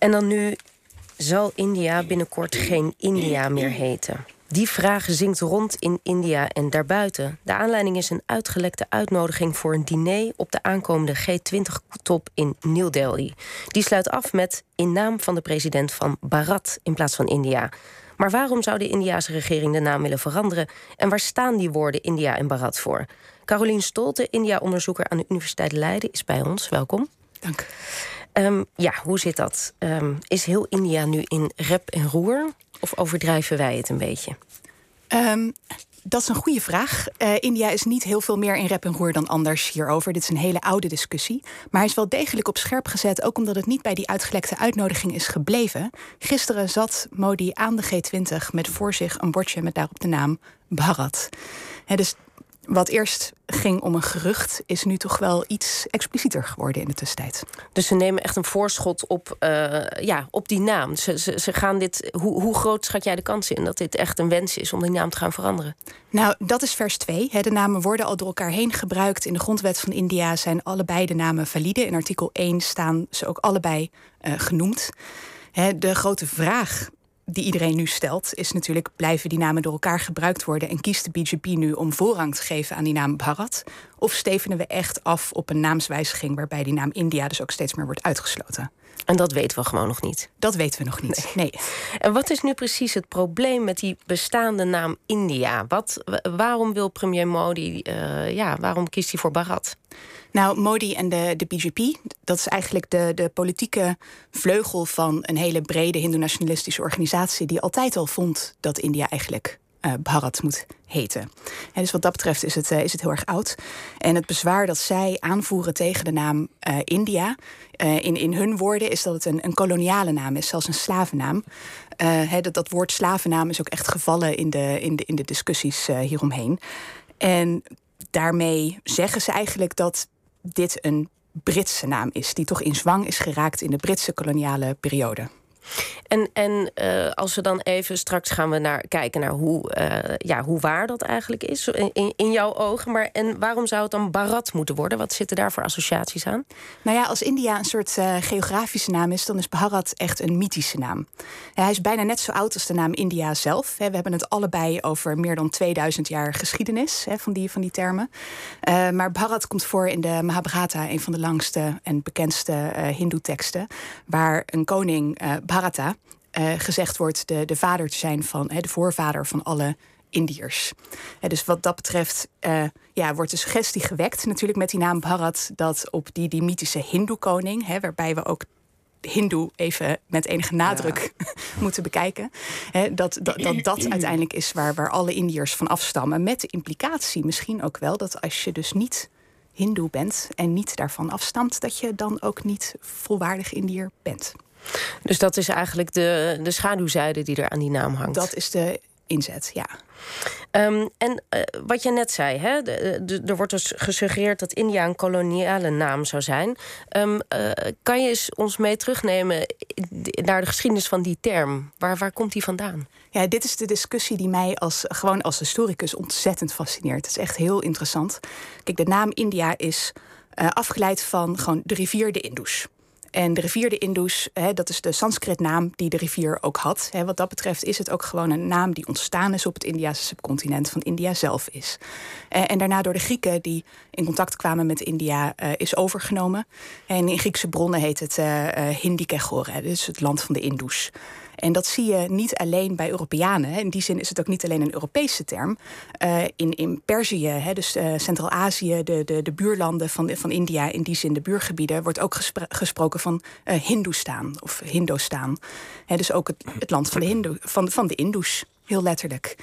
En dan nu zal India binnenkort geen India meer heten. Die vraag zingt rond in India en daarbuiten. De aanleiding is een uitgelekte uitnodiging voor een diner op de aankomende G20-top in New Delhi. Die sluit af met in naam van de president van Bharat in plaats van India. Maar waarom zou de Indiase regering de naam willen veranderen? En waar staan die woorden India en Bharat voor? Carolien Stolte, India-onderzoeker aan de Universiteit Leiden, is bij ons. Welkom. Dank. Um, ja, hoe zit dat? Um, is heel India nu in rep en roer? Of overdrijven wij het een beetje? Um, dat is een goede vraag. Uh, India is niet heel veel meer in rep en roer dan anders hierover. Dit is een hele oude discussie. Maar hij is wel degelijk op scherp gezet, ook omdat het niet bij die uitgelekte uitnodiging is gebleven. Gisteren zat Modi aan de G20 met voor zich een bordje met daarop de naam Bharat. He, dus wat eerst ging om een gerucht, is nu toch wel iets explicieter geworden in de tussentijd. Dus ze nemen echt een voorschot op, uh, ja, op die naam. Ze, ze, ze gaan dit, hoe, hoe, groot schat jij de kans in dat dit echt een wens is om die naam te gaan veranderen? Nou, dat is vers 2. De namen worden al door elkaar heen gebruikt. In de grondwet van India zijn allebei de namen valide. In artikel 1 staan ze ook allebei uh, genoemd. De grote vraag die iedereen nu stelt, is natuurlijk: blijven die namen door elkaar gebruikt worden en kiest de BJP nu om voorrang te geven aan die naam Bharat? Of stevenen we echt af op een naamswijziging waarbij die naam India dus ook steeds meer wordt uitgesloten? En dat weten we gewoon nog niet. Dat weten we nog niet. Nee. En wat is nu precies het probleem met die bestaande naam India? Wat, waarom wil premier Modi, uh, ja, waarom kiest hij voor Bharat? Nou, Modi en de, de BJP, dat is eigenlijk de, de politieke vleugel van een hele brede hindoe-nationalistische organisatie die altijd al vond dat India eigenlijk uh, Bharat moet heten. En dus wat dat betreft is het, uh, is het heel erg oud. En het bezwaar dat zij aanvoeren tegen de naam uh, India, in, in hun woorden, is dat het een, een koloniale naam is, zelfs een slavennaam. Dat, dat woord slavennaam is ook echt gevallen in de, in de, in de discussies hieromheen. En daarmee zeggen ze eigenlijk dat dit een Britse naam is, die toch in zwang is geraakt in de Britse koloniale periode. En, en uh, als we dan even straks gaan we naar, kijken naar hoe, uh, ja, hoe waar dat eigenlijk is in, in jouw ogen. Maar en waarom zou het dan Bharat moeten worden? Wat zitten daar voor associaties aan? Nou ja, als India een soort uh, geografische naam is, dan is Bharat echt een mythische naam. hij is bijna net zo oud als de naam India zelf. We hebben het allebei over meer dan 2000 jaar geschiedenis van, die, van die termen. maar Bharat komt voor in de Mahabharata, een van de langste en bekendste Hindoe-teksten, waar een koning Bharata uh, gezegd wordt de, de vader te zijn van de voorvader van alle Indiërs. dus wat dat betreft uh, ja, wordt de suggestie gewekt, natuurlijk met die naam Bharat, dat op die, die mythische Hindoe-koning, waarbij we ook Hindoe even met enige nadruk moeten bekijken. dat, dat, dat dat uiteindelijk is waar, waar alle Indiërs van afstammen. Met de implicatie misschien ook wel dat als je dus niet Hindoe bent en niet daarvan afstamt, dat je dan ook niet volwaardig Indiër bent. Dus dat is eigenlijk de, de schaduwzijde die er aan die naam hangt. Dat is de inzet, ja. Um, en uh, wat je net zei, hè, de, de, er wordt dus gesuggereerd dat India een koloniale naam zou zijn. Um, uh, kan je eens ons mee terugnemen naar de geschiedenis van die term? Waar, waar komt die vandaan? Ja, dit is de discussie die mij als, gewoon als historicus ontzettend fascineert. Het is echt heel interessant. Kijk, de naam India is uh, afgeleid van gewoon de rivier de Indus. En de rivier de Indus, hè, dat is de Sanskrit-naam die de rivier ook had. Hè, wat dat betreft is het ook gewoon een naam die ontstaan is op het Indiase subcontinent, van India zelf is. Eh, en daarna door de Grieken die in contact kwamen met India uh, is overgenomen. En in Griekse bronnen heet het uh, Hindikegore, dus het land van de Indus. En dat zie je niet alleen bij Europeanen. In die zin is het ook niet alleen een Europese term. Uh, in, in Perzië, hè, dus uh, Centraal-Azië, de, de, de buurlanden van, van India, in die zin de buurgebieden, wordt ook gespro gesproken van uh, Hindoestaan of Hindostaan. Hè, dus ook het, het land van de, Hindu, van, van de heel letterlijk.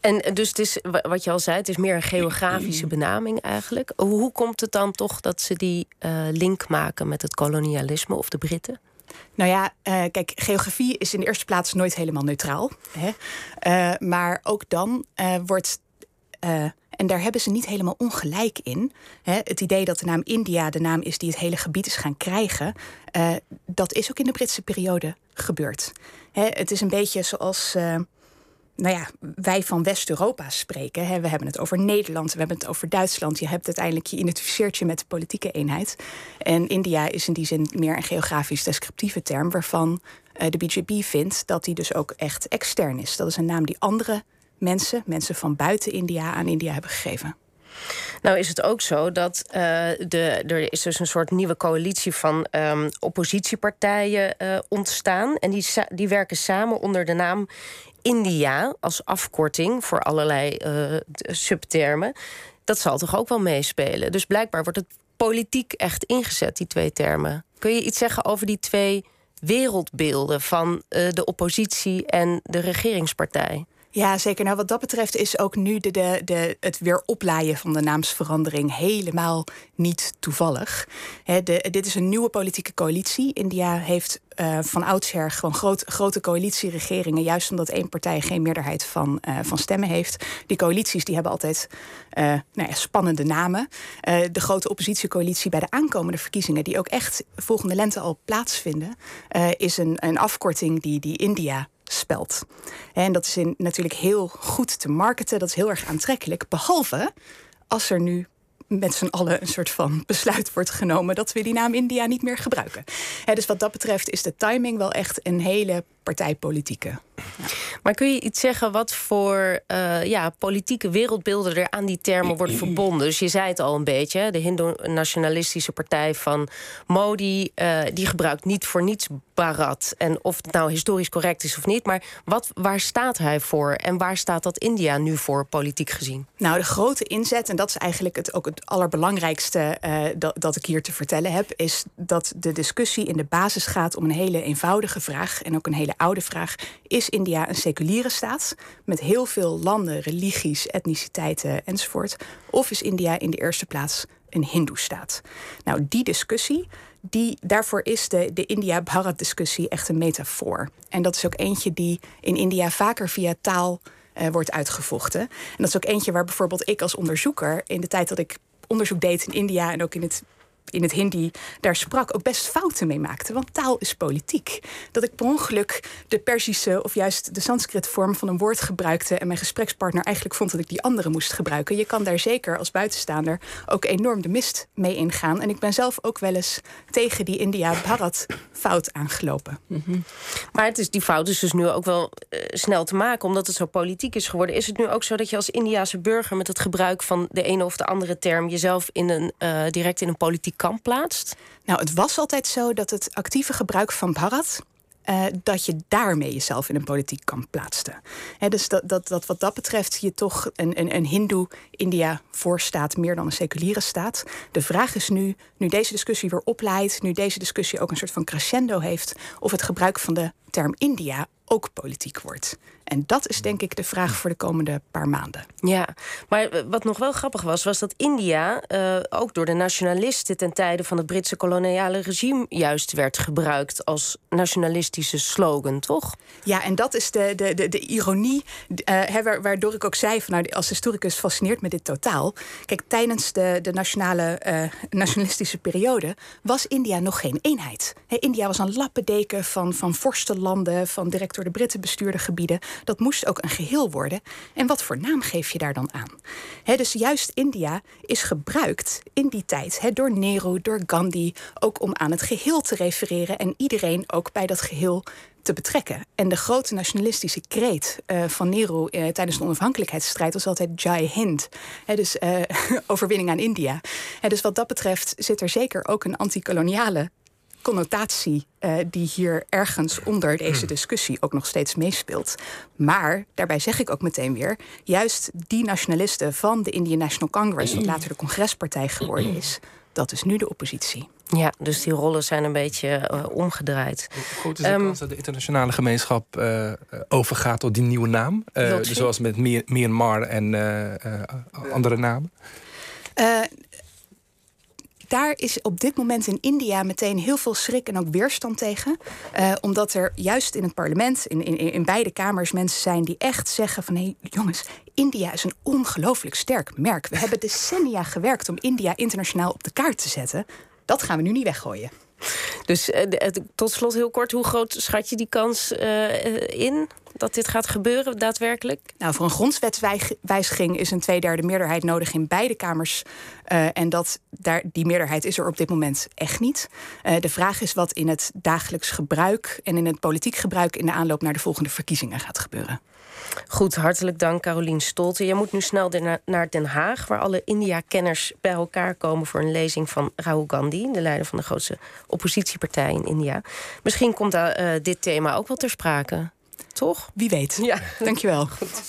En dus het is, wat je al zei, het is meer een geografische benaming eigenlijk. Hoe komt het dan toch dat ze die link maken met het kolonialisme of de Britten? Nou ja, uh, kijk, geografie is in de eerste plaats nooit helemaal neutraal. Hè? Uh, maar ook dan uh, wordt. en daar hebben ze niet helemaal ongelijk in. Hè? Het idee dat de naam India de naam is die het hele gebied is gaan krijgen. dat is ook in de Britse periode gebeurd. Hè? Het is een beetje zoals nou ja, wij van West-Europa spreken. Hè. We hebben het over Nederland, we hebben het over Duitsland. Je hebt uiteindelijk, je identificeert je met de politieke eenheid. En India is in die zin meer een geografisch descriptieve term, waarvan uh, de BJP vindt dat die dus ook echt extern is. Dat is een naam die andere mensen, mensen van buiten India, aan India hebben gegeven. Nou is het ook zo dat uh, de, er is dus een soort nieuwe coalitie van um, oppositiepartijen uh, ontstaan. En die, die werken samen onder de naam India als afkorting voor allerlei uh, subtermen. Dat zal toch ook wel meespelen. Dus blijkbaar wordt het politiek echt ingezet, die twee termen. Kun je iets zeggen over die twee wereldbeelden van de oppositie en de regeringspartij? Ja, zeker. Nou, wat dat betreft is ook nu de, de, de, het weer oplaaien van de naamsverandering helemaal niet toevallig. de, dit is een nieuwe politieke coalitie. India heeft uh, van oudsher gewoon groot, grote coalitieregeringen, juist omdat één partij geen meerderheid van, uh, van stemmen heeft. Die coalities die hebben altijd uh, nou ja, spannende namen. de grote oppositiecoalitie bij de aankomende verkiezingen, die ook echt volgende lente al plaatsvinden, is een, een afkorting die, die India spelt. En dat is in, natuurlijk heel goed te marketen, dat is heel erg aantrekkelijk. Behalve als er nu met z'n allen een soort van besluit wordt genomen dat we die naam India niet meer gebruiken. dus wat dat betreft is de timing wel echt een hele partijpolitieke. Maar kun je iets zeggen wat voor uh, ja, politieke wereldbeelden er aan die termen worden verbonden? Dus je zei het al een beetje, de Hindoe-nationalistische partij van Modi, uh, die gebruikt niet voor niets Bharat. En of het nou historisch correct is of niet, maar wat, waar staat hij voor en waar staat dat India nu voor, politiek gezien? Nou, de grote inzet, en dat is eigenlijk het, ook het allerbelangrijkste uh, dat, dat ik hier te vertellen heb, is dat de discussie in de basis gaat om een hele eenvoudige vraag en ook een hele oude vraag. Is India een seculiere staat met heel veel landen, religies, etniciteiten enzovoort? Of is India in de eerste plaats een Hindoestaat? Nou, die discussie, die, daarvoor is de, de India-Bharat-discussie echt een metafoor. En dat is ook eentje die in India vaker via taal uh, wordt uitgevochten. En dat is ook eentje waar bijvoorbeeld ik als onderzoeker in de tijd dat ik onderzoek deed in India en ook in het in het Hindi daar sprak, ook best fouten mee maakte. Want taal is politiek. Dat ik per ongeluk de Persische of juist de Sanskrit vorm van een woord gebruikte en mijn gesprekspartner eigenlijk vond dat ik die andere moest gebruiken. Je kan daar zeker als buitenstaander ook enorm de mist mee ingaan. En ik ben zelf ook wel eens tegen die India Bharat fout aangelopen. Mhm. Maar het is, die fout is dus nu ook wel uh, snel te maken, omdat het zo politiek is geworden. Is het nu ook zo dat je als Indiase burger met het gebruik van de ene of de andere term jezelf in een, uh, direct in een politiek kamp plaatst? Nou, het was altijd zo dat het actieve gebruik van Bharat uh, dat je daarmee jezelf in een politiek kamp plaatste. He, dus dat, dat, dat wat dat betreft je toch een, een, een Hindoe-India voorstaat meer dan een seculiere staat. De vraag is nu, nu deze discussie weer opleidt, nu deze discussie ook een soort van crescendo heeft, of het gebruik van de term India ook politiek wordt. En dat is denk ik de vraag voor de komende paar maanden. Ja, maar wat nog wel grappig was, was dat India uh, ook door de nationalisten ten tijde van het Britse koloniale regime juist werd gebruikt als nationalistische slogan, toch? Ja, en dat is de, de, de, de ironie, uh, waardoor ik ook zei: van, nou, als historicus fascineert me dit totaal. Kijk, tijdens de, de nationale, uh, nationalistische periode was India nog geen eenheid. He, India was een lappendeken van, van vorstenlanden, van direct door de Britten bestuurde gebieden. Dat moest ook een geheel worden. En wat voor naam geef je daar dan aan? dus juist India is gebruikt in die tijd door Nehru, door Gandhi, ook om aan het geheel te refereren en iedereen ook bij dat geheel te betrekken. En de grote nationalistische kreet uh, van Nehru uh, tijdens de onafhankelijkheidsstrijd was altijd Jai Hind. dus uh, overwinning aan India. dus wat dat betreft zit er zeker ook een anti-koloniale connotatie uh, die hier ergens onder deze hmm. discussie ook nog steeds meespeelt. Maar daarbij zeg ik ook meteen weer, juist die nationalisten van de Indian National Congress, wat later de congrespartij geworden is, dat is nu de oppositie. Ja, dus die rollen zijn een beetje uh, omgedraaid. Hoe is de um, kans dat de internationale gemeenschap uh, overgaat tot die nieuwe naam? Uh, zoals met Myanmar en andere namen? Daar is op dit moment in India meteen heel veel schrik en ook weerstand tegen. Uh, omdat er juist in het parlement, in, in, in beide kamers, mensen zijn die echt zeggen van hé hey, jongens, India is een ongelooflijk sterk merk. We hebben decennia gewerkt om India internationaal op de kaart te zetten. Dat gaan we nu niet weggooien. Dus uh, tot slot heel kort, hoe groot schat je die kans uh, in? Dat dit gaat gebeuren daadwerkelijk? Nou, voor een grondwetswijziging is een tweederde meerderheid nodig in beide kamers. Uh, en dat, daar, die meerderheid is er op dit moment echt niet. Uh, de vraag is wat in het dagelijks gebruik en in het politiek gebruik in de aanloop naar de volgende verkiezingen gaat gebeuren. Goed, hartelijk dank Carolien Stolte. Je moet nu snel naar Den Haag, waar alle India-kenners bij elkaar komen voor een lezing van Rahul Gandhi, de leider van de grootste oppositiepartij in India. Misschien komt uh, dit thema ook wel ter sprake. Toch? Wie weet. Ja. Dankjewel. Goed.